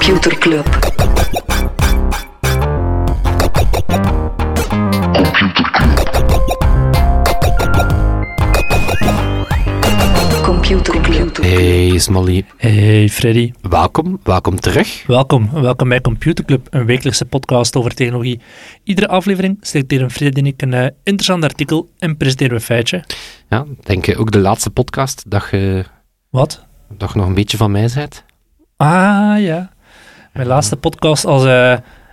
Computer Club. Computer Club. Hey Smolly, Hey Freddy, welkom, welkom terug. welkom. Welkom bij Computer Club, een wekelijkse podcast over technologie. Iedere aflevering selecteren Freddy en ik een eh, interessant artikel en presenteren we een feitje. Ja, denk je ook de laatste podcast dat je, Wat? dat je nog een beetje van mij bent? Ah ja, mijn laatste podcast als... eh,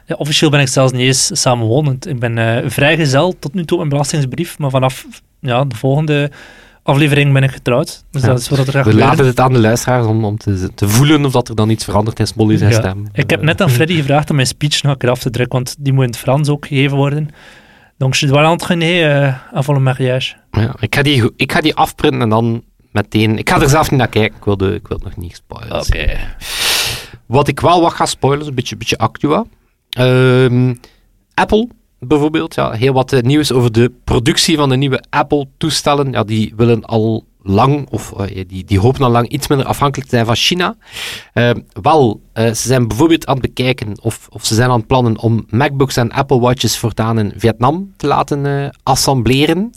ja, officieel ben ik zelfs niet eens samenwonend. Ik ben eh, vrijgezel tot nu toe mijn belastingsbrief, maar vanaf ja, de volgende aflevering ben ik getrouwd. Dus Ja. dat is wat er gaat We laten het aan de luisteraars om, om te, te voelen of dat er dan iets verandert in Smolly zijn Ja. stem. Ik heb net aan Freddy gevraagd om mijn speech nog een keer af te drukken, want die moet in het Frans ook gegeven worden. Donc je dois l'entraîner euh, avant le mariage. Ja, ik, ga die, ik ga die afprinten en dan meteen... Ik ga er zelf niet naar kijken, ik wil, de, ik wil nog niet spoilen. Wat ik wel wat ga spoilen, is een beetje, beetje actua. Ehm, Apple bijvoorbeeld, ja, heel wat eh, nieuws over de productie van de nieuwe Apple-toestellen. Ja, die willen al lang, of eh, die, die hopen al lang iets minder afhankelijk te zijn van China. Ehm, wel, eh, ze zijn bijvoorbeeld aan het bekijken, of, of ze zijn aan het plannen om MacBooks en Apple Watches voortaan in Vietnam te laten eh, assembleren.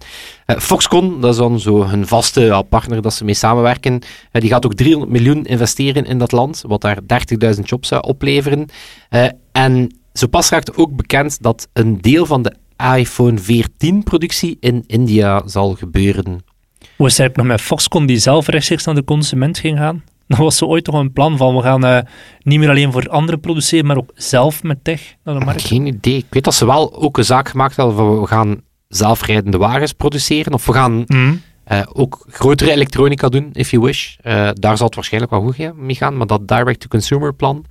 Eh, Foxconn, dat is dan zo hun vaste partner dat ze mee samenwerken, eh, die gaat ook 300 miljoen investeren in dat land, wat daar 30.000 jobs zou opleveren. Eh, en zo pas raakt ook bekend dat een deel van de iPhone 14-productie in India zal gebeuren. Het eigenlijk nog met Foxconn die zelf rechtstreeks naar de consument ging gaan? Dat was zo ooit toch een plan van we gaan eh, niet meer alleen voor anderen produceren, maar ook zelf met tech naar de markt. Geen idee. Ik weet dat ze wel ook een zaak gemaakt hadden van we gaan zelfrijdende wagens produceren, of we gaan Mhm. eh, ook grotere elektronica doen, if you wish. Eh, daar zal het waarschijnlijk wel goed mee gaan, maar dat direct-to-consumer plan.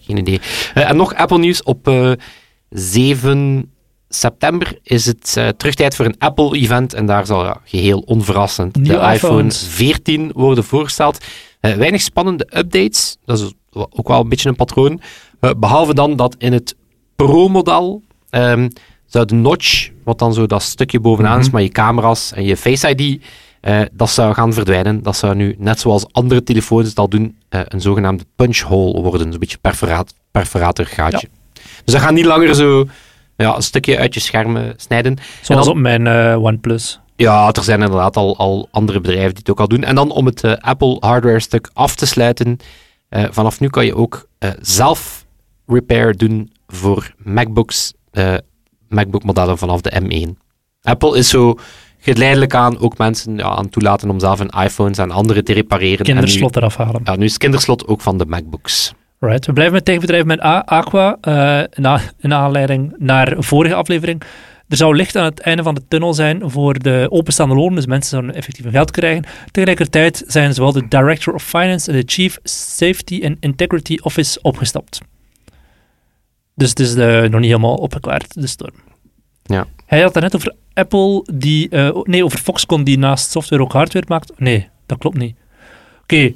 Geen idee. En nog Apple nieuws. Op eh 7 september is het eh, terugtijd voor een Apple-event. En daar zal ja, geheel onverrassend de iPhone iPhones. 14 worden voorgesteld. Eh, weinig spannende updates. Dat is ook wel een beetje een patroon. Eh, behalve dan dat in het Pro-model ehm, zou de notch, wat dan zo dat stukje bovenaan is, Mhm. maar je camera's en je Face ID, dat zou gaan verdwijnen. Dat zou nu, net zoals andere telefoons al doen, een zogenaamde punch hole worden. Zo'n beetje perforaat, perforatorgaatje. Dus dat gaat niet langer zo ja, een stukje uit je schermen snijden. Zoals dan- op mijn eh, OnePlus. Ja, er zijn inderdaad al, al andere bedrijven die het ook al doen. En dan om het eh, Apple hardware stuk af te sluiten. eh, vanaf nu kan je ook zelf repair doen voor MacBooks, MacBook modellen vanaf de M1. Apple is zo geleidelijk aan ook mensen ja, aan toelaten om zelf hun iPhones en andere te repareren. En Kinderslot eraf halen. Nu, ja, nu is kinderslot ook van de MacBooks. Right. We blijven met techbedrijven met A- Aqua. eh na, in aanleiding naar vorige aflevering. Er zou licht aan het einde van de tunnel zijn voor de openstaande lonen, dus mensen zouden effectief hun geld krijgen. Tegelijkertijd zijn zowel de Director of Finance en de Chief Safety and Integrity Office opgestapt. Dus het is eh, nog niet helemaal opgeklaard, de storm. Ja. Hij had het net over Apple, die, eh, nee, over Foxconn, die naast software ook hardware maakt. Nee, dat klopt niet. Oké,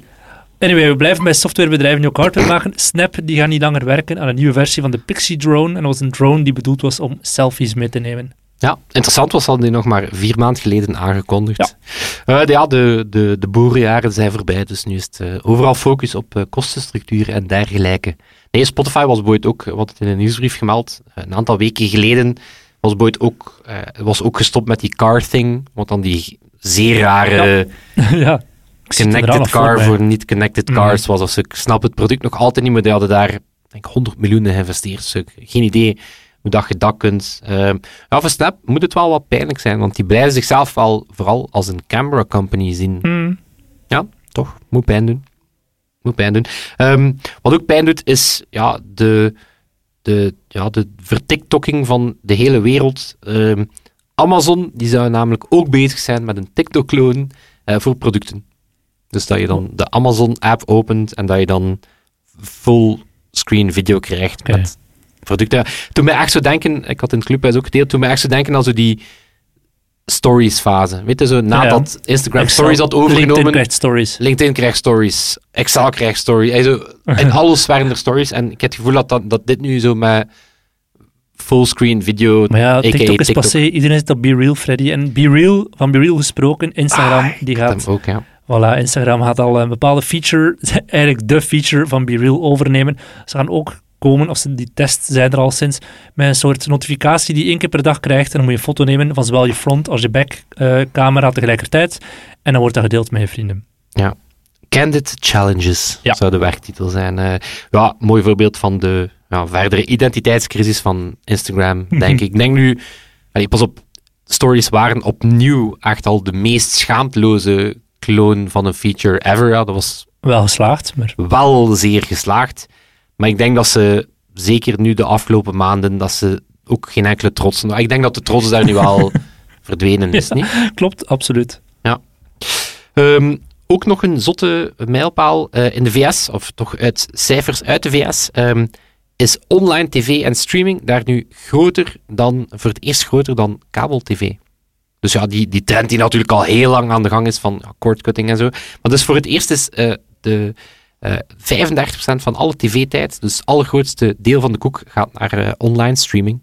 Anyway, we blijven bij softwarebedrijven die ook hardware maken. Snap die gaan niet langer werken aan een nieuwe versie van de Pixie drone. En dat was een drone die bedoeld was om selfies mee te nemen. Ja, interessant was dat die nog maar vier maanden geleden aangekondigd. Ja, de, ja de, de, de boerenjaren zijn voorbij, dus nu is het eh, overal focus op eh, kostenstructuur en dergelijke. Nee, Spotify was Boyd ook, wat het in een nieuwsbrief gemeld, eh, een aantal weken geleden was Boyd ook, eh, was ook gestopt met die car thing, wat dan die zeer rare ja. connected car voor niet-connected Mhm. cars was. Of ze, ik snap het product nog altijd niet, maar die hadden daar denk ik 100 miljoen in geïnvesteerd. Dus ik- geen idee hoe dat je dat kunt. Ehm ja, voor Snap moet het wel wat pijnlijk zijn, want die blijven zichzelf wel vooral als een camera company zien. Hmm. Ja, toch? Moet pijn doen. Moet pijn doen. Ehm, wat ook pijn doet, is ja, de, de, ja, de vertiktokking van de hele wereld. Ehm, Amazon die zou namelijk ook bezig zijn met een TikTok-kloon eh, voor producten. Dus dat je dan de Amazon-app opent en dat je dan full-screen video krijgt met producten. Toen mij echt zo denken, ik had in het clubhuis ook gedeeld, toen mij echt zo denken zo die stories-fase. Weet je, zo nadat Instagram Excel. stories had overgenomen. LinkedIn krijgt stories. LinkedIn krijgt stories, Excel krijgt stories. Zo, in alles waren er stories. En ik heb het gevoel dat, dat, dat dit nu zo met fullscreen video, Maar ja, TikTok is passé. Iedereen zit op Be Real, Freddy. En Be Real, van Be Real gesproken, Instagram, Ah, die gaat ook, ja. Voilà, Instagram gaat al een bepaalde feature, eigenlijk de feature van BeReal overnemen. Ze gaan ook komen, of ze, die test zijn er al sinds, met een soort notificatie die je één keer per dag krijgt. En dan moet je een foto nemen van zowel je front als je back uh, camera tegelijkertijd. En dan wordt dat gedeeld met je vrienden. Ja. Candid Challenges ja. zou de werktitel zijn. Uh, ja, mooi voorbeeld van de ja, verdere identiteitscrisis van Instagram, denk ik. Ik denk nu, allee, pas op, stories waren opnieuw echt al de meest schaamteloze kloon van een feature ever. Ja, dat was wel geslaagd, maar... Wel zeer geslaagd. Maar ik denk dat ze, zeker nu de afgelopen maanden, dat ze ook geen enkele trots... Ik denk dat de trots daar nu al verdwenen is, niet? Klopt, absoluut. Ja. Um, ook nog een zotte mijlpaal uh, in de VS, of toch uit cijfers uit de VS, um, is online tv en streaming daar nu groter dan, voor het eerst groter dan kabel-tv. Dus ja, die, die trend die natuurlijk al heel lang aan de gang is van ja, cordcutting en zo. Maar dus voor het eerst is uh, de uh, eh, 35% van alle tv-tijd, dus het allergrootste deel van de koek, gaat naar uh, online streaming.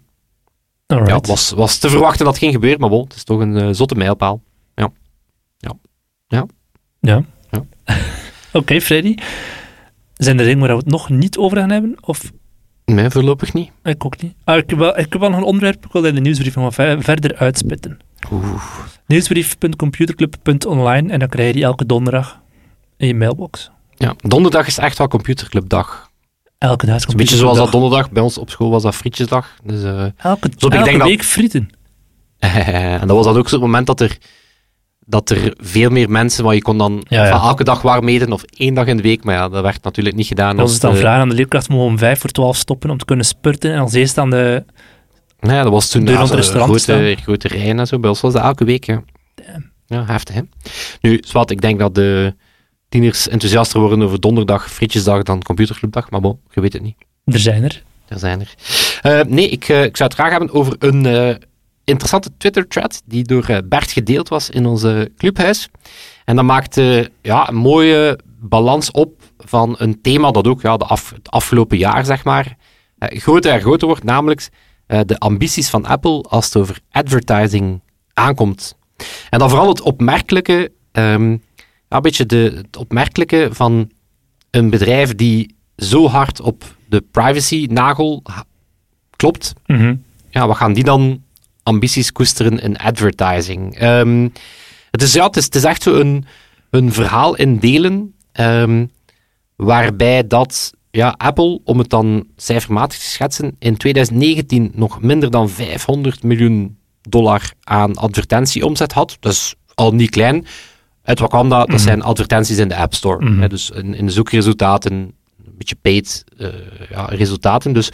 Alright. Ja, het was, was te verwachten dat het ging gebeuren, maar bon, het is toch een zotte mijlpaal. Ja. Ja. Ja. Ja. ja. Oké, okay, Freddy. Zijn er dingen waar we het nog niet over gaan hebben? Of Nee, voorlopig niet. Ik ook niet. Ah, ik, heb wel, ik heb wel nog een onderwerp, ik wil in de nieuwsbrief nog verder uitspitten. Nieuwsbrief.computerclub.online en dan krijg je die elke donderdag in je mailbox. Ja, donderdag is echt wel computerclubdag. Elke dag is Een beetje zoals dat donderdag, bij ons op school was dat frietjesdag. Dus, uh, elke dus elke week dat... frieten. en dat was dan ook zo'n moment dat er dat er veel meer mensen, maar je kon dan van elke dag warm meten of één dag in de week, maar ja, dat werd natuurlijk niet gedaan. Dat was dan vragen aan de leerkracht, mogen om vijf voor twaalf stoppen om te kunnen spurten en als eerste aan de nou ja, dat was toen de grote, grote rijen en zo. Bij ons was dat elke week, ja. Ja, heftig, hè. Nu, Swat, ik denk dat de tieners enthousiaster worden over donderdag, frietjesdag dan computerclubdag, maar bon, je weet het niet. Er zijn er. Er zijn er. Uh, nee, ik, uh, ik zou het graag hebben over een, uh, interessante Twitter-thread die door eh, Bert gedeeld was in onze clubhuis. En dat maakte ja, een mooie balans op van een thema dat ook ja, de af, het afgelopen jaar, zeg maar, groter en groter wordt, namelijk uh, de ambities van Apple als het over advertising aankomt. En dan vooral het opmerkelijke, um, ja, een beetje de, het opmerkelijke van een bedrijf die zo hard op de privacy-nagel klopt. Mm -hmm. Ja, wat gaan die dan ambities koesteren in advertising. Um, het, is, ja, het, is, het is echt zo een, een verhaal in delen, um, waarbij dat ja, Apple, om het dan cijfermatig te schetsen, in 2019 nog minder dan 500 miljoen dollar aan advertentieomzet had. Dat is al niet klein. Uit wat kwam dat? Dat mhm. zijn advertenties in de App Store. Mm dus in, in, de zoekresultaten, een beetje paid uh, ja, resultaten. Dus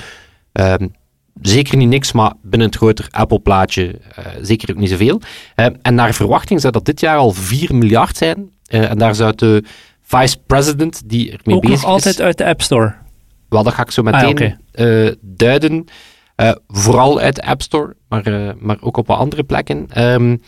um, zeker niet niks, maar binnen het groter Apple-plaatje uh, zeker ook niet zoveel. Uh, en naar verwachting zou dat dit jaar al 4 miljard zijn. Uh, en daar zou de vice-president die ermee ook bezig is... Ook altijd uit de App Store? Wel, dat ga ik zo meteen ah, duiden. vooral uit de App Store, maar, maar ook op wat andere plekken. Um,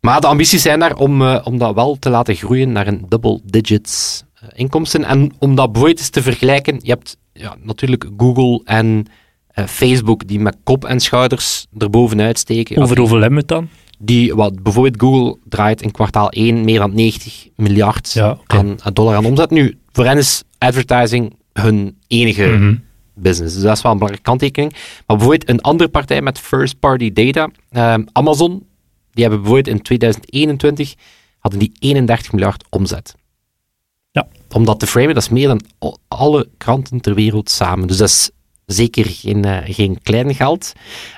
maar de ambities zijn daar om, om dat wel te laten groeien naar een double digits inkomsten. En om dat bijvoorbeeld eens te vergelijken, je hebt ja, natuurlijk Google en Facebook die met kop en schouders erbovenuit steken. Over hoeveel hebben we het dan? Die, wat, bijvoorbeeld Google draait in kwartaal 1 meer dan 90 miljard ja, okay. aan, aan, dollar aan omzet. Nu, voor hen is advertising hun enige mm -hmm. business. Dus dat is wel een belangrijke kanttekening. Maar bijvoorbeeld een andere partij met first-party data, uh, Amazon, die hebben bijvoorbeeld in 2021 hadden die 31 miljard omzet. Ja. Om dat te framen, dat is meer dan alle kranten ter wereld samen. Dus dat is zeker geen, uh, geen klein geld.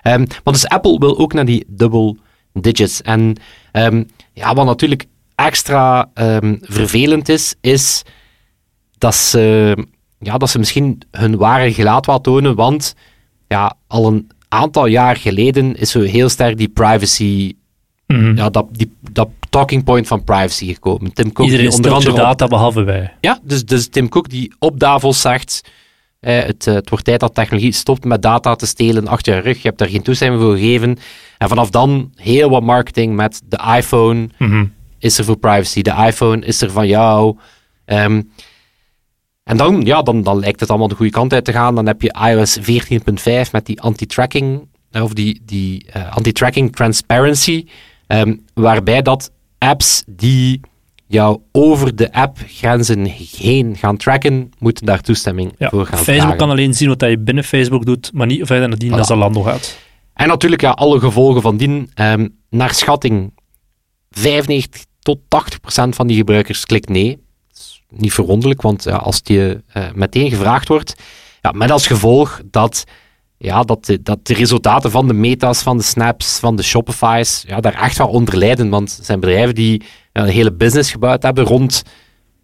Um, maar dus Apple wil ook naar die double digits. En um, ja, wat natuurlijk extra um, vervelend is, is dat ze, ja, dat ze misschien hun ware gelaat wat tonen, want ja, al een aantal jaar geleden is zo heel sterk die privacy, mm -hmm. ja, dat, die, dat talking point van privacy gekomen. Tim Cook Iedereen die onder andere data behalve wij. Ja, dus, dus Tim Cook die op Davos zegt eh, het, het, wordt tijd dat technologie stopt met data te stelen achter je rug. Je hebt daar geen toestemming voor gegeven. En vanaf dan heel wat marketing met de iPhone mm -hmm. is er voor privacy. De iPhone is er van jou. Um, en dan, ja, dan, dan lijkt het allemaal de goede kant uit te gaan. Dan heb je iOS 14.5 met die anti-tracking, of die, die uh, anti-tracking transparency, um, waarbij dat apps die jou over de app-grenzen heen gaan tracken, moeten daar toestemming voor gaan Facebook kan alleen zien wat je binnen Facebook doet, maar niet verder nadien voilà. naar Zalando gaat. En natuurlijk ja, alle gevolgen van dien. Um, naar schatting 95 tot 80 procent van die gebruikers klikt nee. Dat is niet verwonderlijk, want ja, als die uh, meteen gevraagd wordt, ja, met als gevolg dat, ja, dat, de, dat de resultaten van de meta's, van de snaps, van de Shopify's, ja, daar echt wel onder lijden. Want het zijn bedrijven die een hele business gebouwd hebben rond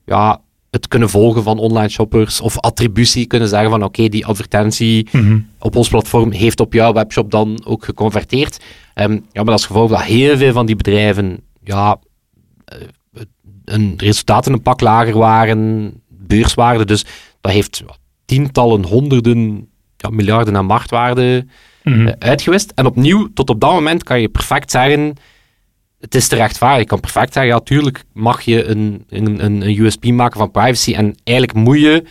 ja, het kunnen volgen van online shoppers of attributie kunnen zeggen van oké, die advertentie mhm. op ons platform heeft op jouw webshop dan ook geconverteerd. Um, ja, maar is gevolg dat heel veel van die bedrijven ja, uh, een resultaten een pak lager waren, beurswaarde, dus dat heeft tientallen, honderden ja, miljarden aan marktwaarde mm uitgewist. En opnieuw, tot op dat moment kan je perfect zeggen het is te rechtvaardig. Je kan perfect zeggen, ja, tuurlijk mag je een, een, een USP maken van privacy en eigenlijk moet je,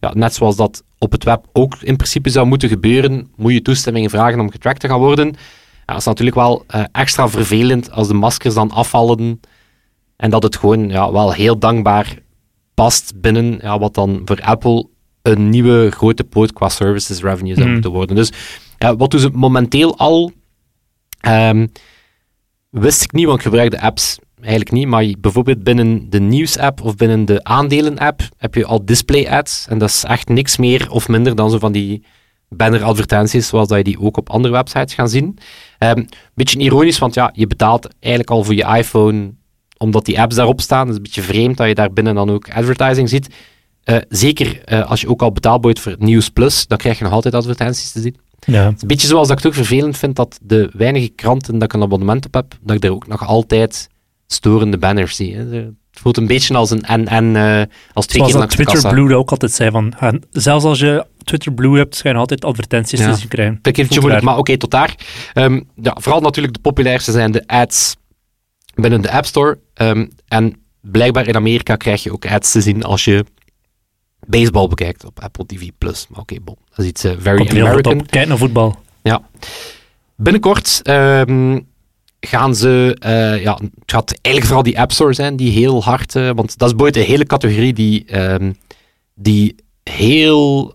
ja, net zoals dat op het web ook in principe zou moeten gebeuren, moet je toestemmingen vragen om getracked te gaan worden. Ja, dat is natuurlijk wel uh, extra vervelend als de maskers dan afvallen en dat het gewoon ja, wel heel dankbaar past binnen ja, wat dan voor Apple een nieuwe grote poot qua services revenue zou mm. moeten worden. Dus ja, wat doen ze momenteel al? Um, wist ik niet, want ik gebruik de apps eigenlijk niet. Maar bijvoorbeeld binnen de nieuws-app of binnen de aandelen-app heb je al display-ads. En dat is echt niks meer of minder dan zo van die banner-advertenties, zoals dat je die ook op andere websites gaan zien. Um, beetje ironisch, want ja, je betaalt eigenlijk al voor je iPhone omdat die apps daarop staan. Het is een beetje vreemd dat je daar binnen dan ook advertising ziet. Uh, zeker uh, als je ook al betaald voor Nieuws Plus, dan krijg je nog altijd advertenties te zien. Ja. Een beetje zoals dat ik het ook vervelend vind dat de weinige kranten dat ik een abonnement op heb, dat ik daar ook nog altijd storende banners zie. Hè. Het voelt een beetje als een en en uh, als twee Zoals keer Twitter Blue ook altijd zei van, zelfs als je Twitter Blue hebt, ga je altijd advertenties ja. te krijgen. Dat moeilijk, maar oké, tot daar. Um, ja, vooral natuurlijk de populairste zijn de ads binnen de App Store. Um, en blijkbaar in Amerika krijg je ook ads te zien als je baseball bekijkt op Apple TV+. Plus. Maar oké, okay, bon. Dat is iets uh, very Komt American. Kijk naar voetbal. Ja. Binnenkort um, gaan ze... Uh, ja, het gaat eigenlijk vooral die App Store zijn die heel hard... Uh, want dat is boeit een hele categorie die, um, die heel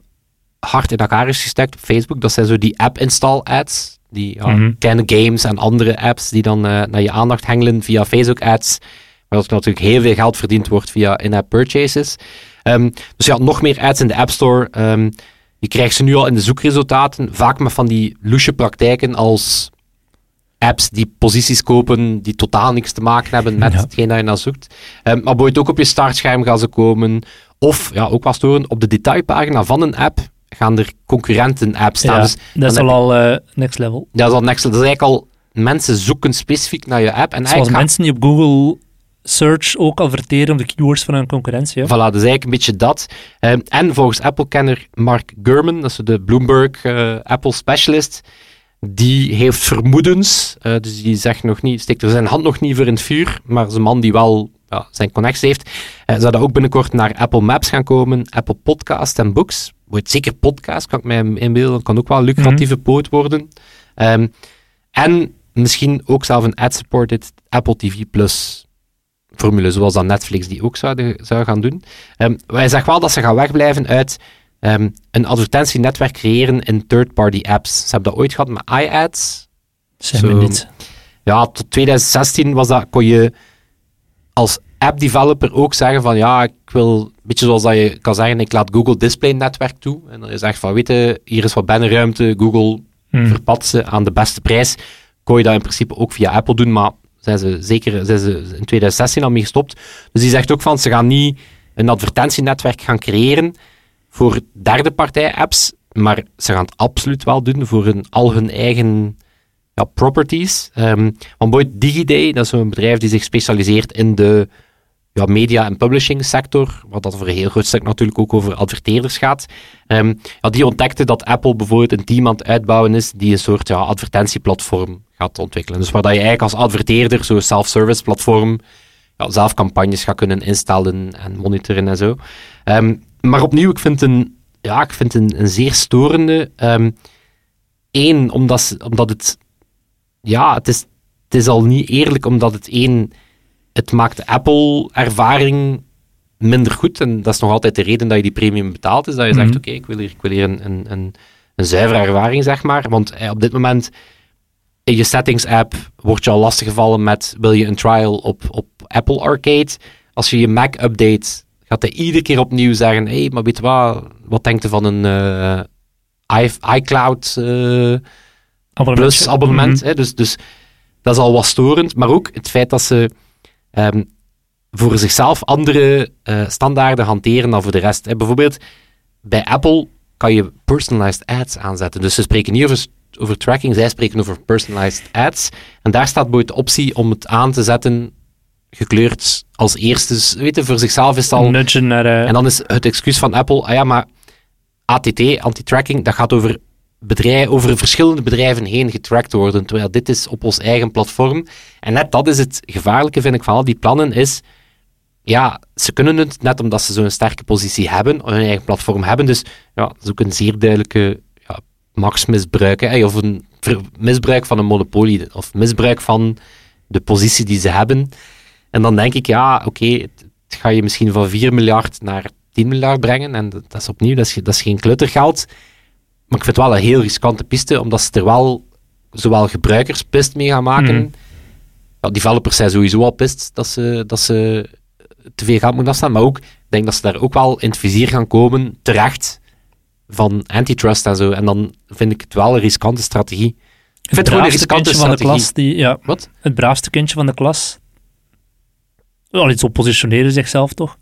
hard in elkaar is gestekt op Facebook. Dat zijn zo die app-install ads. Die ja, mm -hmm. games en andere apps die dan naar je aandacht hengelen via Facebook ads. Maar dat er natuurlijk heel veel geld verdiend wordt via in-app purchases. Um, dus ja, nog meer ads in de App Store. Um, je krijgt ze nu al in de zoekresultaten, vaak met van die loesje praktijken als apps die posities kopen die totaal niks te maken hebben met ja. hetgeen dat je naar zoekt. Um, maar bijvoorbeeld ook op je startscherm gaan ze komen. Of, ja, ook wel storen, op de detailpagina van een app gaan er concurrenten-apps staan. Ja, dus dat is al uh, next level. Dat is al next level. Dat is eigenlijk al mensen zoeken specifiek naar je app. En Zoals mensen die op Google search ook al verteren op de keywords van hun concurrentie. Voilà, dus eigenlijk een beetje dat. Um, en volgens Apple-kenner Mark Gurman, dat is de Bloomberg uh, Apple specialist, die heeft vermoedens, uh, dus die zegt nog niet, steekt er zijn hand nog niet voor in het vuur, maar een man die wel ja, zijn connectie heeft, uh, zou dat ook binnenkort naar Apple Maps gaan komen, Apple Podcast en Books. Wordt zeker podcast, kan ik mij inbeelden, kan ook wel een lucratieve mm poot worden. Um, en misschien ook zelf een ad-supported Apple TV Plus formule, zoals dat Netflix die ook zou, zou gaan doen. Um, wij zeggen wel dat ze gaan wegblijven uit um, een advertentienetwerk creëren in third-party apps. Ze hebben dat ooit gehad met iAds. Me niet. Ja, tot 2016 was dat, kon je als app-developer ook zeggen van ja, ik wil, een beetje zoals dat je kan zeggen, ik laat Google Display netwerk toe. En dan is echt van, weet hier is wat bannerruimte, Google hmm. verpat ze aan de beste prijs. Kon je dat in principe ook via Apple doen, maar zijn ze zeker zijn ze in 2016 al mee gestopt. Dus die zegt ook van, ze gaan niet een advertentienetwerk gaan creëren voor derde partij apps, maar ze gaan het absoluut wel doen voor hun, al hun eigen ja, properties. Um, want Boyd DigiDay, dat is een bedrijf die zich specialiseert in de ja, media- en publishing sector, wat dat voor een heel groot stuk natuurlijk ook over adverteerders gaat. Um, ja, die ontdekte dat Apple bijvoorbeeld een team aan het uitbouwen is die een soort ja, advertentieplatform gaat ontwikkelen. Dus waar dat je eigenlijk als adverteerder, zo'n self-service platform, ja, zelf campagnes gaat kunnen instellen en monitoren en zo. Um, maar opnieuw, ik vind een, ja, ik vind een, zeer storende. Eén, um, omdat, omdat het, ja, het is, het is al niet eerlijk, omdat het één het maakt de Apple-ervaring minder goed. En dat is nog altijd de reden dat je die premium betaalt. Is dat je zegt, Mhm. oké, ik wil hier, ik wil hier een, een, een, een zuivere ervaring, zeg maar. Want eh, op dit moment, in je settings-app, word je al lastiggevallen met, wil je een trial op, op Apple Arcade? Als je je Mac update, gaat hij iedere keer opnieuw zeggen, hé, hey, maar weet je wat, wat denkt u van een eh, i- iCloud... eh, Abonnement. plus abonnement. Mhm. hè, dus, dus dat is al wat storend. Maar ook het feit dat ze ehm, voor zichzelf andere eh, standaarden hanteren dan voor de rest. Hè. Bijvoorbeeld bij Apple kan je personalized ads aanzetten. Dus ze spreken niet over, over tracking, zij spreken over personalized ads. En daar staat bijvoorbeeld de optie om het aan te zetten gekleurd als eerste. Dus, weet je, voor zichzelf is het al... Naar... eh, En dan is het excuus van Apple, ah ja, maar ATT, anti-tracking, dat gaat over, bedrijf, over verschillende bedrijven heen getracked worden, terwijl dit is op ons eigen platform. En net dat is het gevaarlijke, vind ik, van al die plannen, is, ja, ze kunnen het, net omdat ze zo'n sterke positie hebben, hun eigen platform hebben, dus ja, dat is ook een zeer duidelijke ja, machtsmisbruik, of een misbruik van een monopolie, of misbruik van de positie die ze hebben. En dan denk ik, ja, oké, het, ga je misschien van 4 miljard naar 10 miljard brengen. En dat, is opnieuw, dat is, dat is geen kluttergeld. Maar ik vind het wel een heel riskante piste, omdat ze er wel zowel gebruikerspist mee gaan maken. Mhm. Ja, developers zijn sowieso al pist dat ze, dat ze te veel geld moeten afstaan. Maar ook, ik denk dat ze daar ook wel in het vizier gaan komen, terecht, van antitrust en zo. En dan vind ik het wel een riskante strategie. Ik vind het gewoon een braafste kindje van de klas die... Ja, Wat? het braafste kindje van de klas. Wel iets op positioneren zichzelf, toch?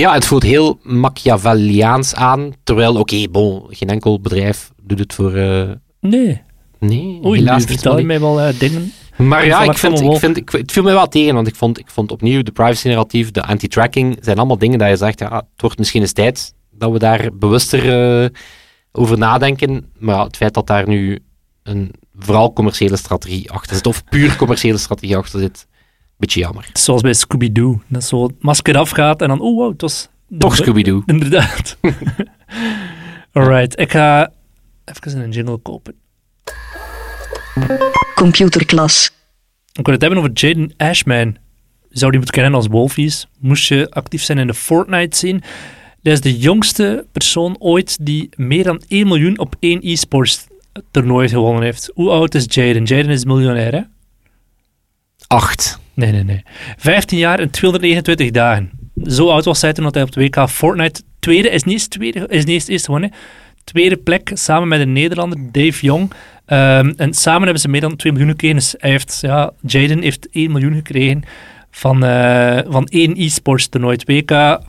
Ja, het voelt heel Machiavelliaans aan. Terwijl, oké, bon, geen enkel bedrijf doet het voor. eh, Nee. nee, Oei, helaas vertel je mij wel eh, dingen. Maar ja, ik vind, ik vind, ik, het viel mij wel tegen, want ik vond, ik vond opnieuw de privacy-narratief, de anti-tracking, zijn allemaal dingen dat je zegt, ja, het wordt misschien eens tijd dat we daar bewuster eh, over nadenken. Maar ja, het feit dat daar nu een vooral commerciële strategie achter zit, of puur commerciële strategie achter zit, beetje jammer. Het is zoals bij Scooby-Doo. Dat zo het masker afgaat en dan... Oh, wow, het was... Toch Scooby-Doo. Inderdaad. Alright, ik ga even een jingle kopen. Computerklas. Ik wil het hebben over Jaden Ashman. Je zou die moeten kennen als Wolfies. Moest je actief zijn in de Fortnite scene. Hij is de jongste persoon ooit die meer dan 1 miljoen op één e-sports toernooi gewonnen heeft. Hoe oud is Jaden? Jaden is miljonair, hè? Acht. Nee, nee, nee. 15 jaar en 229 dagen. Zo oud was hij toen dat hij op de WK Fortnite tweede, is niet tweede, is niet eerste gewonnen. Tweede plek, samen met een Nederlander, Dave Young. Ehm, en samen hebben ze meer dan 2 miljoen gekregen. Dus hij heeft, ja, Jaden heeft 1 miljoen gekregen van, eh, van één e-sports toernooi. WK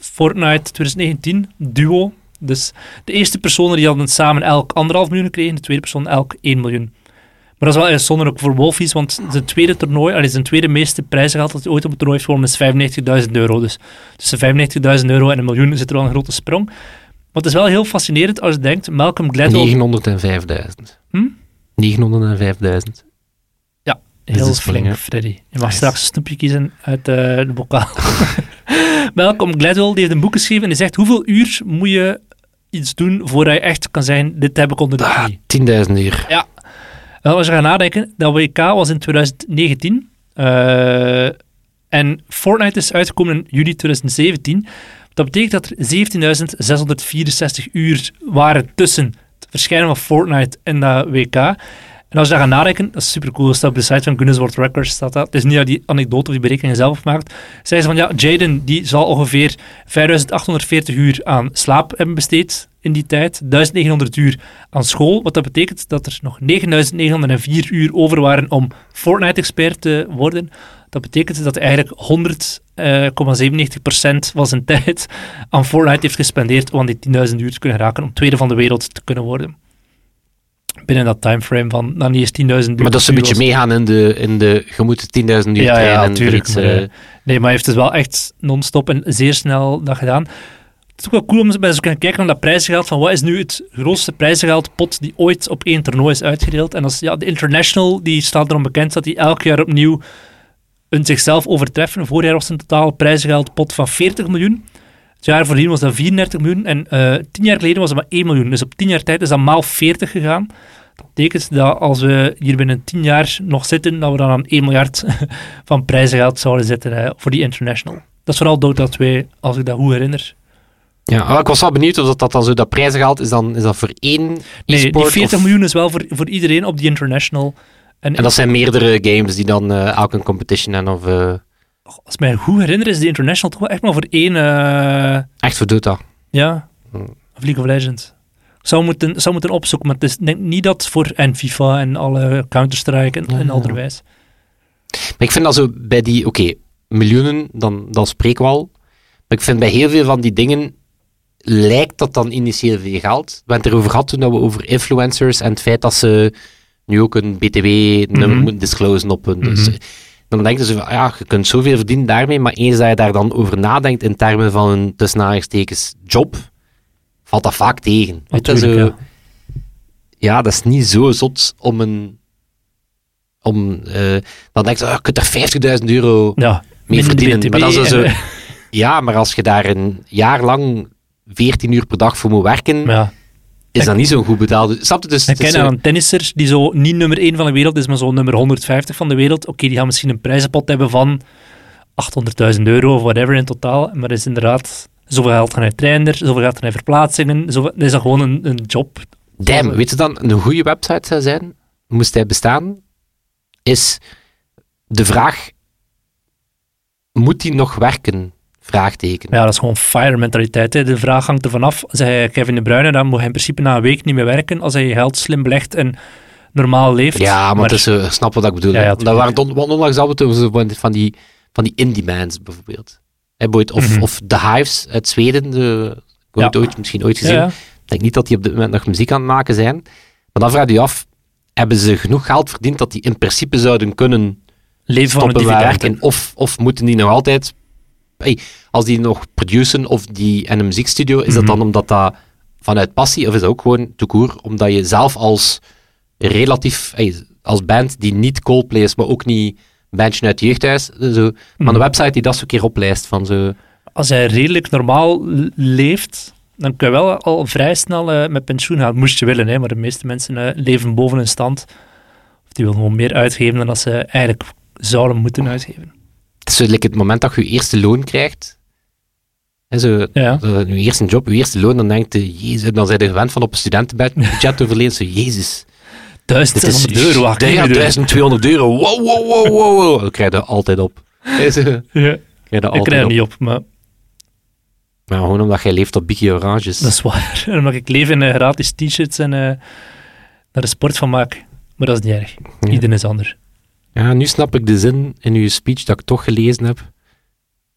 Fortnite 2019, duo. Dus de eerste personen die hadden samen elk anderhalf miljoen gekregen, de tweede persoon elk 1 miljoen. Maar dat is wel uitzonderlijk ook voor Wolfies, want zijn tweede toernooi, allee, zijn tweede meeste prijzengeld dat hij ooit op het toernooi heeft gewonnen is 95.000 euro. Dus tussen 95.000 euro en een miljoen zit er wel een grote sprong. Maar het is wel heel fascinerend als je denkt, Malcolm Gladwell... 905.000. Hm? 905.000. Heel Dit is flink? Freddy. Je mag Nice. straks een snoepje kiezen uit eh, de bokaal. Malcolm Gladwell die heeft een boek geschreven en die zegt hoeveel uur moet je iets doen voordat je echt kan zeggen, dit heb ik onder de Ah, knie. 10.000 uur. Als je gaat nadenken, dat WK was in 2019. eh, en Fortnite is uitgekomen in juli 2017. Dat betekent dat er 17.664 uur waren tussen het verschijnen van Fortnite en dat WK. En als je daar gaat nadenken, dat is super cool. Staat op de site van Guinness World Records. Staat dat. Het is niet dat die anekdote of die berekening zelf maakt. Zij ze van ja, Jaden die zal ongeveer 5840 uur aan slaap hebben besteed in die tijd. 1900 uur aan school. Wat dat betekent dat er nog 9904 uur over waren om Fortnite-expert te worden. Dat betekent dat hij eigenlijk 100,97% van zijn tijd aan Fortnite heeft gespendeerd om aan die 10.000 uur te kunnen raken, om tweede van de wereld te kunnen worden. Binnen dat timeframe van, nou niet eens 10.000 uur. Maar dat is een beetje meegaan in de, in de je moet 10.000 uur Ja, ja, trainen. natuurlijk, maar, eh, eh, Nee, maar hij heeft dus wel echt non-stop en zeer snel dat gedaan. Het is ook wel cool om eens te kunnen kijken naar dat prijzengeld. Van wat is nu het grootste prijzengeldpot die ooit op één toernooi is uitgedeeld? En dat is ja, de International, die staat erom bekend dat die elk jaar opnieuw een zichzelf overtreffen. Vorig jaar was het een totale prijzengeldpot van 40 miljoen. Het jaar voordien was dat 34 miljoen. En eh, tien jaar geleden was het maar 1 miljoen. Dus op 10 jaar tijd is dat maal 40 gegaan. Dat betekent dat als we hier binnen 10 jaar nog zitten, dat we dan aan 1 miljard van prijzengeld zouden zitten voor die international. Dat is vooral Dota 2, als ik dat goed herinner. Ja, ik was wel benieuwd of dat, dat dan zo dat prijzengeld is, dan, is dat voor één Nee, die 40 miljoen is wel voor, voor iedereen op die international. En, en dat zijn meerdere games die dan uh, elk een competition hebben? Of, uh... Als mij goed herinner is die international toch wel echt maar voor één... Uh... Echt voor Dota? Ja, hm. of League of Legends. Ik zou moeten, zou moeten opzoeken, maar het is denk niet dat voor en FIFA en alle Counter-Strike en, ja, en anderwijs. Maar ik vind dat zo bij die... Oké, miljoenen, dan, dan spreek we al. Maar ik vind bij heel veel van die dingen lijkt dat dan initieel veel geld. We hebben het erover gehad toen we over influencers en het feit dat ze nu ook een BTW-nummer mhm. moeten disclosen op hun. Dus, mhm. Dan denk je zo van, ja, je kunt zoveel verdienen daarmee, maar eens dat je daar dan over nadenkt in termen van een tussen job, valt dat vaak tegen. Natuurlijk, zo, ja. dat is niet zo zot om een... Om, uh, dan denk je, oh, je kunt er 50.000 euro ja, mee verdienen. maar dat is zo, ja, maar als je daar een jaar lang 14 uur per dag voor moet werken, ja. Is dat niet zo'n goed betaald. Snap je? Dus, ik ken een tennisser die zo niet nummer 1 van de wereld is, maar zo nummer 150 van de wereld. Oké, die gaan misschien een prijzenpot hebben van 800.000 euro of whatever in totaal, maar is inderdaad zoveel geld gaan hij trainer, zoveel geld hij verplaatsingen, zoveel, dat is dan gewoon een, een job. Damn, weet je dan, een goede website zou zijn, moest hij bestaan, is de vraag, moet hij nog werken? Vraagteken. Ja, dat is gewoon fire mentaliteit. Hè. De vraag hangt er vanaf. Zei Kevin De Bruyne, dan moet hij in principe na een week niet meer werken als hij je geld slim belegt en normaal leeft. Ja, maar, maar het is, uh, snap wat ik bedoel. Ja, ja, dat waren on, onlangs al van die, van die indie-bands bijvoorbeeld. of, mm of The Hives uit Zweden, de, ik heb het ooit, misschien ooit gezien. Ik denk niet dat die op dit moment nog muziek aan het maken zijn. Maar dan vraag je af, hebben ze genoeg geld verdiend dat die in principe zouden kunnen leven van het werken? Of, of moeten die nog altijd als die nog produceren of die in een muziekstudio, is dat mhm. dan omdat dat vanuit passie, of is dat ook gewoon toekoer, omdat je zelf als relatief, als band die niet Coldplay is, maar ook niet bandje uit het jeugdhuis, zo, maar een mhm. website die dat zo keer oplijst van zo... Als hij redelijk normaal leeft, dan kun je wel al vrij snel uh, met pensioen gaan. Moest je willen, hè, maar de meeste mensen uh, leven boven een stand. Of die willen gewoon meer uitgeven dan dat ze eigenlijk zouden moeten uitgeven het is het moment dat je je eerste loon krijgt. En zo, ja. zo, je eerste job, je eerste loon, dan denk je, jezus, dan zijn je gewend van op een studentenbudget te verlenen. Zo, jezus. 1200 euro, wacht. Ja, 1200 euro. Wow, wow, wow, wow, wow. Dat krijg je altijd op. ja. Krijg je ik krijg er niet op, maar... Maar gewoon omdat jij leeft op Biggie Oranges. Dat is waar. omdat ik leef in uh, gratis t-shirts en uh, daar de sport van maak. Maar dat is niet erg. Iedereen is anders. Ja, nu snap ik de zin in uw speech dat ik toch gelezen heb.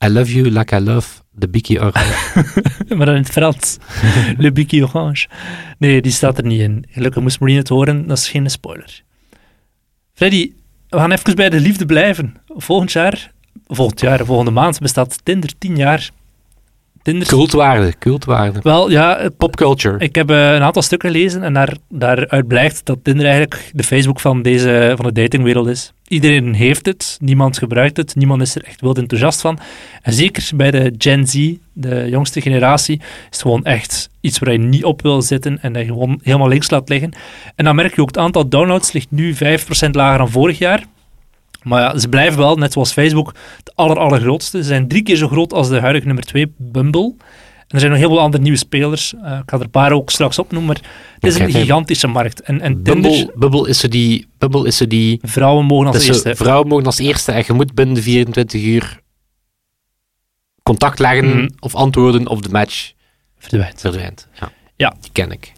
I love you like I love the Biki Orange. maar dan in het Frans. Le Biki Orange. Nee, die staat er niet in. Gelukkig moest Marine het horen, dat is geen spoiler. Freddy, we gaan even bij de liefde blijven. Volgend jaar, volgend jaar, volgende maand bestaat Tinder 10 jaar. Tinder... Cultwaarde, cultwaarde. Wel, ja... Popculture. Ik heb uh, een aantal stukken gelezen en daar, daaruit blijkt dat Tinder eigenlijk de Facebook van, deze, van de datingwereld is. Iedereen heeft het, niemand gebruikt het, niemand is er echt wild enthousiast van. En zeker bij de Gen Z, de jongste generatie, is het gewoon echt iets waar je niet op wil zitten en dat je gewoon helemaal links laat liggen. En dan merk je ook, het aantal downloads ligt nu 5% lager dan vorig jaar. Maar ja, ze blijven wel, net zoals Facebook, het aller, allergrootste. Ze zijn drie keer zo groot als de huidige nummer 2, Bumble. En er zijn nog heel veel andere nieuwe spelers. Uh, ik ga er een paar ook straks opnoemen, maar het is een gigantische markt. En, en Bumble, Bumble, is er die, Bumble is er die... Vrouwen mogen als eerste. Vrouwen mogen als eerste en je moet binnen de 24 uur contact leggen mm. of antwoorden of de match verdwijnt. verdwijnt. Ja. ja. Die ken ik.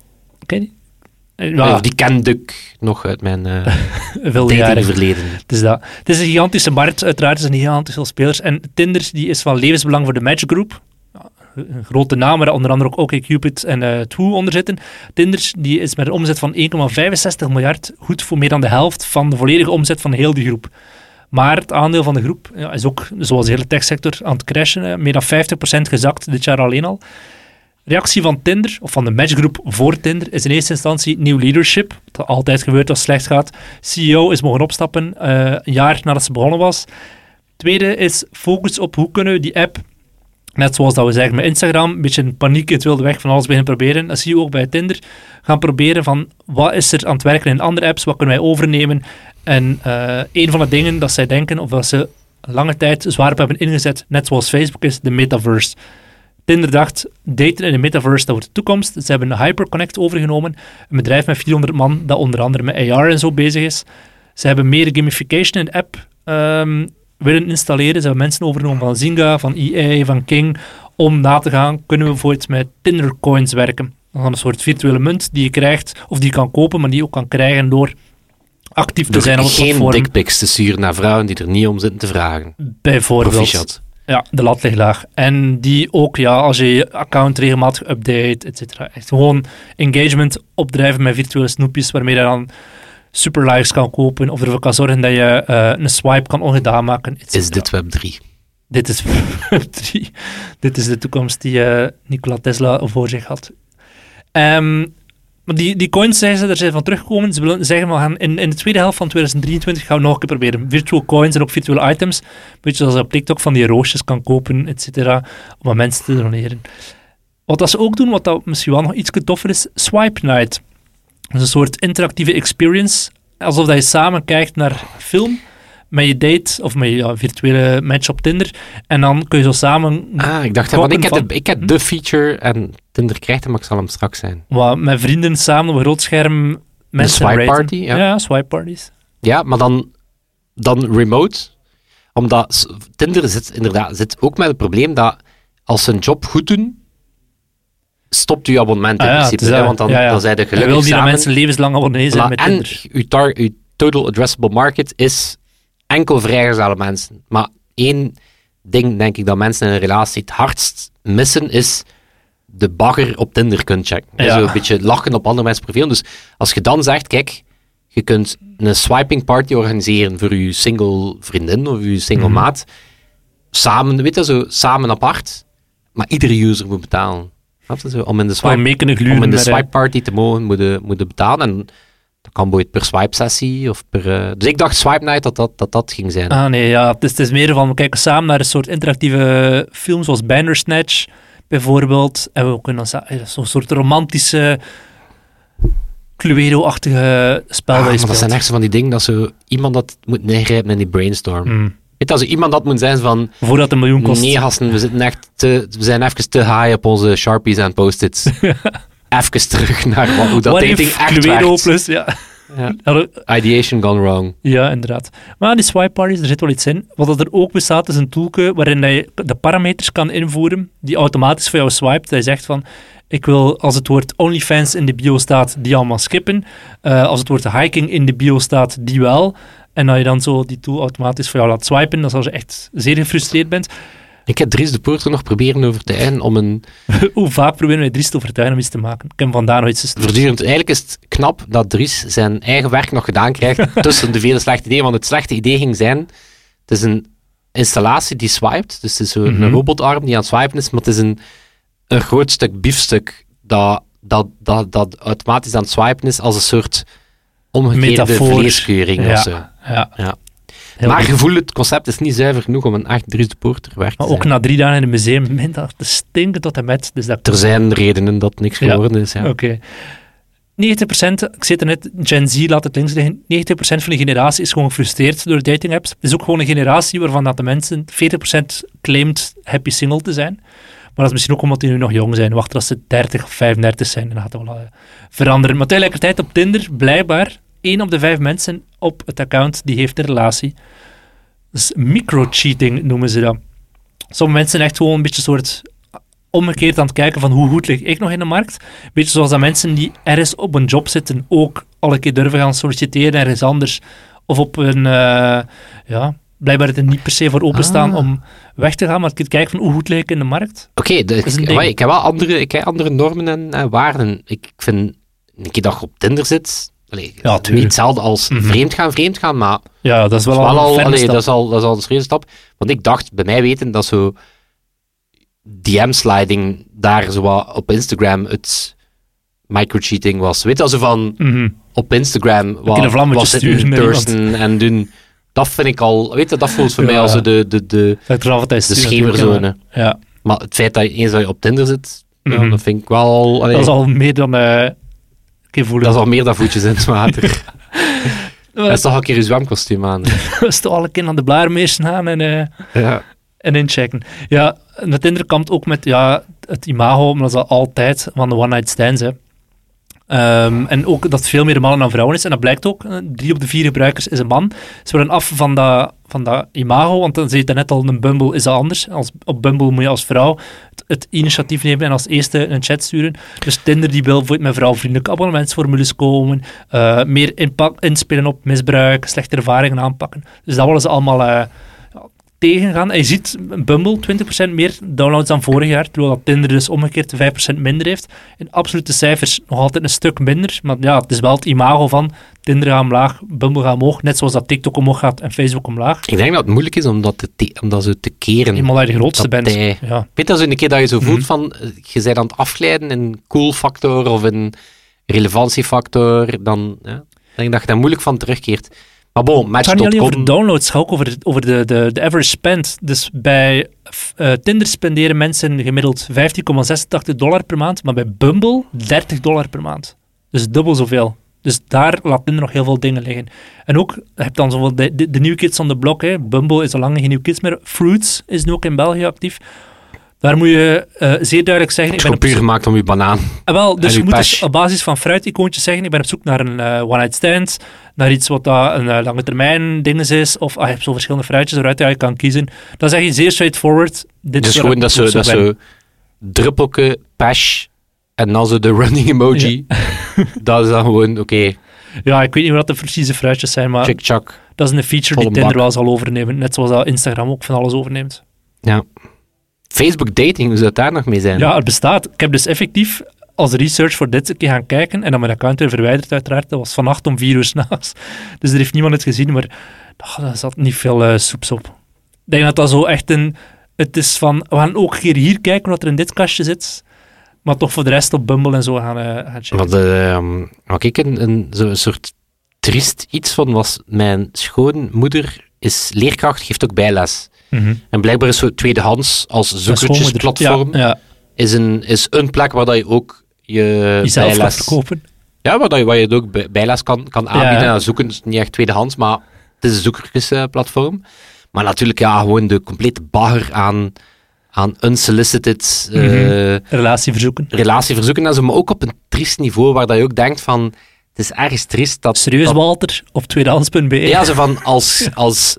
Ken je ja. die kende ik nog uit mijn uh, verleden. Het is, dat. het is een gigantische markt, uiteraard. Er zijn gigantisch veel spelers. En Tinder die is van levensbelang voor de matchgroep. Een grote naam waar onder andere ook OkCupid en uh, Too onder zitten. Tinder die is met een omzet van 1,65 miljard goed voor meer dan de helft van de volledige omzet van heel die groep. Maar het aandeel van de groep ja, is ook, zoals de hele techsector, aan het crashen. Meer dan 50% gezakt dit jaar alleen al. Reactie van Tinder, of van de matchgroep voor Tinder, is in eerste instantie nieuw leadership. Wat altijd gebeurt als het slecht gaat. CEO is mogen opstappen uh, een jaar nadat ze begonnen was. Tweede is focus op hoe kunnen we die app Net zoals dat we zeggen met Instagram, een beetje paniek het wilde weg van alles beginnen proberen. Dat zie je ook bij Tinder. Gaan proberen van, wat is er aan het werken in andere apps, wat kunnen wij overnemen? En uh, een van de dingen dat zij denken, of dat ze lange tijd zwaar op hebben ingezet, net zoals Facebook, is de metaverse. Tinder dacht, daten in de metaverse, dat wordt de toekomst. Ze hebben een Hyperconnect overgenomen, een bedrijf met 400 man, dat onder andere met AR en zo bezig is. Ze hebben meer gamification in de app um, willen installeren. Ze hebben mensen overgenomen van Zynga, van EA, van King, om na te gaan, kunnen we bijvoorbeeld met Tinder coins werken. Dan een soort virtuele munt die je krijgt, of die je kan kopen, maar die je ook kan krijgen door actief te zijn op het geen dickpics te sturen naar vrouwen die er niet om zitten te vragen. Bijvoorbeeld. Ja, de lat ligt laag. En die ook, ja, als je je account regelmatig update, et cetera. Echt gewoon engagement opdrijven met virtuele snoepjes, waarmee je dan super likes kan kopen, of ervoor kan zorgen dat je uh, een swipe kan ongedaan maken. Is dit Web 3? Dit is Web 3. dit is de toekomst die uh, Nikola Tesla voor zich had. Um, maar die, die coins zeggen ze, er zijn van teruggekomen. Ze willen zeggen, we gaan in, in de tweede helft van 2023 gaan we nog een keer proberen. Virtual coins en ook virtuele items. Zoals je op TikTok van die roosjes kan kopen, et cetera. Om aan mensen te doneren. Wat dat ze ook doen, wat dat misschien wel nog iets toffer is, Swipe Night. Dat is een soort interactieve experience. Alsof dat je samen kijkt naar film met je date of met je virtuele match op Tinder. En dan kun je zo samen. Ah, ik dacht, want ik heb, de, ik heb de feature en Tinder krijgt hem, maar ik zal hem straks zijn. Wat, met vrienden samen op een groot scherm. Mensen swipe party, ja. ja. swipe parties. Ja, maar dan, dan remote. Omdat Tinder zit inderdaad zit ook met het probleem dat als ze een job goed doen, stopt uw abonnement in ah, principe. want dan, ja, dan zijn de gelukkig wil die mensen levenslang abonnee zijn met Tinder. En uw, uw total addressable market is enkel vrijgezelle mensen. Maar één ding, denk ik, dat mensen in een relatie het hardst missen, is de bagger op Tinder kunt checken. Ja. Zo een beetje lachen op andere mensen profiel. Dus als je dan zegt, kijk, je kunt een swiping party organiseren voor je single vriendin of je single mhm. maat, samen, weet je, zo, samen apart, maar iedere user moet betalen. Om in de swipe, om in de swipe party te mogen, moeten moet betalen. En bijvoorbeeld per swipe-sessie of per... Uh, dus ik dacht Swipe Night dat dat, dat, dat ging zijn. Ah nee, ja. Het is, het is meer van, we kijken samen naar een soort interactieve film, zoals Bandersnatch bijvoorbeeld. En we kunnen zo'n soort romantische... Cluedo-achtige spel ah, dat, dat zijn echt zo van die dingen dat zo iemand dat moet neergrijpen in die brainstorm. Mm. Weet als er iemand dat moet zijn van... Voordat een miljoen kost. Nee, gasten, we, zitten echt te, we zijn even te high op onze Sharpies en post-its. even terug naar wat, hoe dat dating echt werkt. Plus, ja. Ja. Ideation gone wrong. Ja, inderdaad. Maar die swipe parties, er zit wel iets in. Wat er ook bestaat, is een toolke waarin je de parameters kan invoeren die automatisch voor jou swipt. Hij zegt van, ik wil als het woord OnlyFans in de bio staat, die allemaal skippen. Uh, als het woord hiking in de bio staat, die wel. En dat je dan zo die tool automatisch voor jou laat swipen, dan als je echt zeer gefrustreerd bent. Ik heb Dries de Poorter nog proberen overtuigen om een... Hoe vaak proberen wij Dries te overtuigen om iets te maken? Ik heb vandaar nog iets. Voortdurend. Eigenlijk is het knap dat Dries zijn eigen werk nog gedaan krijgt tussen de vele slechte ideeën. Want het slechte idee ging zijn... Het is een installatie die swipet. Dus het is een mhm. robotarm die aan het swipen is. Maar het is een, een groot stuk biefstuk dat, dat, dat, dat automatisch aan het swipen is als een soort omgekeerde vleeskeuring ja, of zo. Ja. ja maar gevoel, het concept is niet zuiver genoeg om een echt Dries de Poorter werk te Maar ook na drie dagen in het museum begint dat te stinken tot en met. Dus dat er zijn redenen dat niks geworden is. Ja. Oké. 90%, ik zit er net, Gen Z laat het links liggen, 90% van de generatie is gewoon gefrustreerd door dating apps. Het is ook gewoon een generatie waarvan dat de mensen, 40% claimt happy single te zijn. Maar dat is misschien ook omdat die nu nog jong zijn. Wacht als ze 30 of 35 zijn, dan gaat dat wel uh, veranderen. Maar tegelijkertijd op Tinder, blijkbaar, 1 op de 5 mensen op het account die heeft een relatie. Dus micro-cheating noemen ze dat. Sommige mensen echt gewoon een beetje soort omgekeerd aan het kijken van hoe goed lig ik nog in de markt. Beetje zoals dat mensen die ergens op een job zitten ook al een keer durven gaan solliciteren ergens anders. Of op een, uh, ja, blijkbaar het er niet per se voor openstaan ah. om weg te gaan, maar je kijken van hoe goed lig ik in de markt. Oké, ik, ik, heb wel andere, ik heb andere normen en, en waarden. Ik vind, een keer dat je op Tinder zit, Allee, ja, niet hetzelfde als mm -hmm. vreemd gaan, vreemd gaan, maar ja, dat is wel, al, al allee, dat, is al, dat is al een serieuze stap. Want ik dacht, bij mij weten, dat zo DM-sliding daar zo wat op Instagram het microcheating was. Weet je, also van mm op Instagram wat, was het in en doen. Dat vind ik al, weet je, dat voelt voor mij als de, de, de, de, de schemerzone. Ja. Maar het feit dat je eens dat je op Tinder zit, ja, Mhm. dat vind ik wel... allee, Dat is al meer dan... eh voelen. dat is al meer dan voetjes in het water. Dat is toch een keer je zwemkostuum aan. Is toch al een keer aan de blaarmeers gaan en... eh, Ja. en inchecken. Ja, en het Tinder kampt ook met ja, het imago, maar dat is al altijd van de one-night stands. Hè. Ehm, en ook dat veel meer mannen dan vrouwen is. En dat blijkt ook. eh, Drie op de vier gebruikers is een man. Ze worden af van dat, van dat imago, want dan zie je net al, een Bumble is dat anders. Als, op Bumble moet je als vrouw het, initiatief nemen en als eerste een chat sturen. Dus Tinder die wil met vrouwvriendelijke abonnementsformules komen, eh, meer inspelen op misbruik, slechte ervaringen aanpakken. Dus dat willen ze allemaal... eh, tegengaan. En je ziet Bumble 20% meer downloads dan vorig jaar, terwijl dat Tinder dus omgekeerd 5% minder heeft. In absolute cijfers nog altijd een stuk minder, maar ja, het is wel het imago van Tinder gaat omlaag, Bumble gaat omhoog, net zoals dat TikTok omhoog gaat en Facebook omlaag. Ik denk dat het moeilijk is om dat, te om dat zo te keren. Eenmaal dat je de grootste Dat bent. hij- Ja. Weet zo een keer dat je zo voelt Mhm. van, eh, je bent aan het afglijden in cool factor of in relevantiefactor, dan ja, denk ik dat je daar moeilijk van terugkeert. Maar bon, Het gaat niet alleen over de Match.com, downloads, het gaat ook over, de- over de, de, de average spend. Dus bij eh, Tinder spenderen mensen gemiddeld 15,86 dollar per maand, maar bij Bumble 30 dollar per maand. Dus dubbel zoveel. Dus daar laat Tinder nog heel veel dingen liggen. En ook, je hebt dan zoveel de, de, de New Kids on the Block. Hè. Bumble is al lang geen New Kids meer. Fruits is nu ook in België actief. Daar moet je eh, zeer duidelijk zeggen... Ik ben op puur gemaakt om je banaan. Ah, wel, dus En je moet dus op basis van fruiticoontjes zeggen, ik ben op zoek naar een eh, one-night stand, naar iets wat dat een eh, lange termijn ding is, of ah, je hebt zo verschillende fruitjes waaruit je kan kiezen. Dan zeg je zeer straightforward. Dit Dus gewoon dat zo, dat druppelke, pash en dan zo de running emoji. dat is dan gewoon, oké, Ja, ik weet niet wat de precieze fruitjes zijn, maar check-chak. dat is een feature die Tinder bak. wel zal overnemen, net zoals dat Instagram ook van alles overneemt. Ja. Facebook dating, hoe zou het daar nog mee zijn? Ja, het bestaat. Ik heb dus effectief als research voor dit een keer gaan kijken en dan mijn account weer verwijderd uiteraard. Dat was vannacht om vier uur s'nachts. Dus er heeft niemand het gezien, maar ah, daar zat niet veel eh, soeps op. Ik denk dat dat zo echt een... Het is van, we gaan ook een keer hier kijken wat er in dit kastje zit, maar toch voor de rest op Bumble en zo gaan, eh, gaan checken. Wat, ehm, wat ik een, een soort triest iets van was, mijn schoonmoeder is leerkracht, geeft ook bijles. Mhm. En blijkbaar is zo tweedehands als zoekertjesplatform Ja, ja, is, een, is een plek waar dat je ook je jezelf kan bijles... verkopen. Ja, waar, dat je, waar je het ook bij- bijles kan, kan aanbieden. Ja. En zoeken is niet echt tweedehands, maar het is een zoekertjesplatform. Maar natuurlijk, ja, gewoon de complete bagger aan, aan unsolicited eh, Mhm. Relatieverzoeken. relatieverzoeken. En zo, maar ook op een triest niveau, waar dat je ook denkt van... Het is ergens triest dat... Serieus, dat- Walter, op tweedehands.be. Ja, zo van als, als,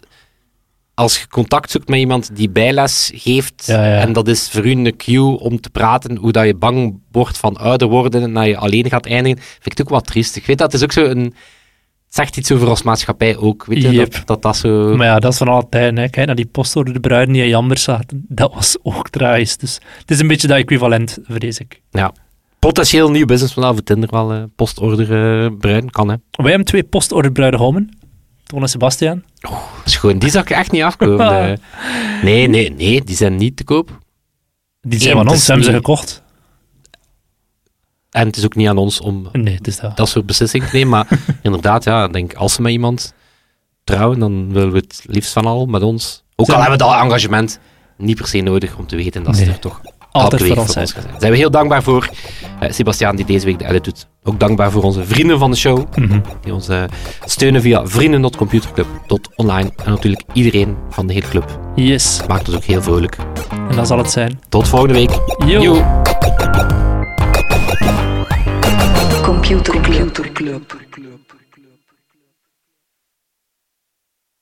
als je contact zoekt met iemand die bijles geeft, Ja, ja. en dat is voor u een cue om te praten, hoe dat je bang wordt van ouder worden en dat je alleen gaat eindigen, vind ik het ook wat triest. Ik weet dat, het is ook zo een... Het zegt iets over ons maatschappij ook, weet je, Yep. dat, dat dat zo... Maar ja, dat is van altijd. Hè. Kijk naar die postorde de bruiden die in Jambers zaten. Dat was ook tragisch. Dus het is een beetje dat equivalent, vrees ik. Ja. Potentieel nieuw businessmodel voor Tinder wel, eh, postorder eh, bruin, kan hè. Wij hebben twee postorder bruidegommen. Toon en Sebastian. Gewoon, die zou ik echt niet afkomen. eh. nee, nee, nee, die zijn niet te koop. Die zijn Eén, van ons, hebben ze gekocht. En het is ook niet aan ons om Nee, het is dat. dat soort beslissingen te nemen. Maar inderdaad, ja, ik denk als ze met iemand trouwen, dan willen we het liefst van al met ons. Ook al hebben we dat engagement niet per se nodig om te weten dat ze er toch Altijd voor zijn. ons gaan. Zijn we heel dankbaar voor eh Sebastiaan die deze week de edit doet. Ook dankbaar voor onze vrienden van de show, Mhm. die ons eh, steunen via vrienden.computerclub.online. En natuurlijk iedereen van de hele club. Yes. Maakt ons ook heel vrolijk. En dat zal het zijn. Tot volgende week. Yo. Yo. Computer Club.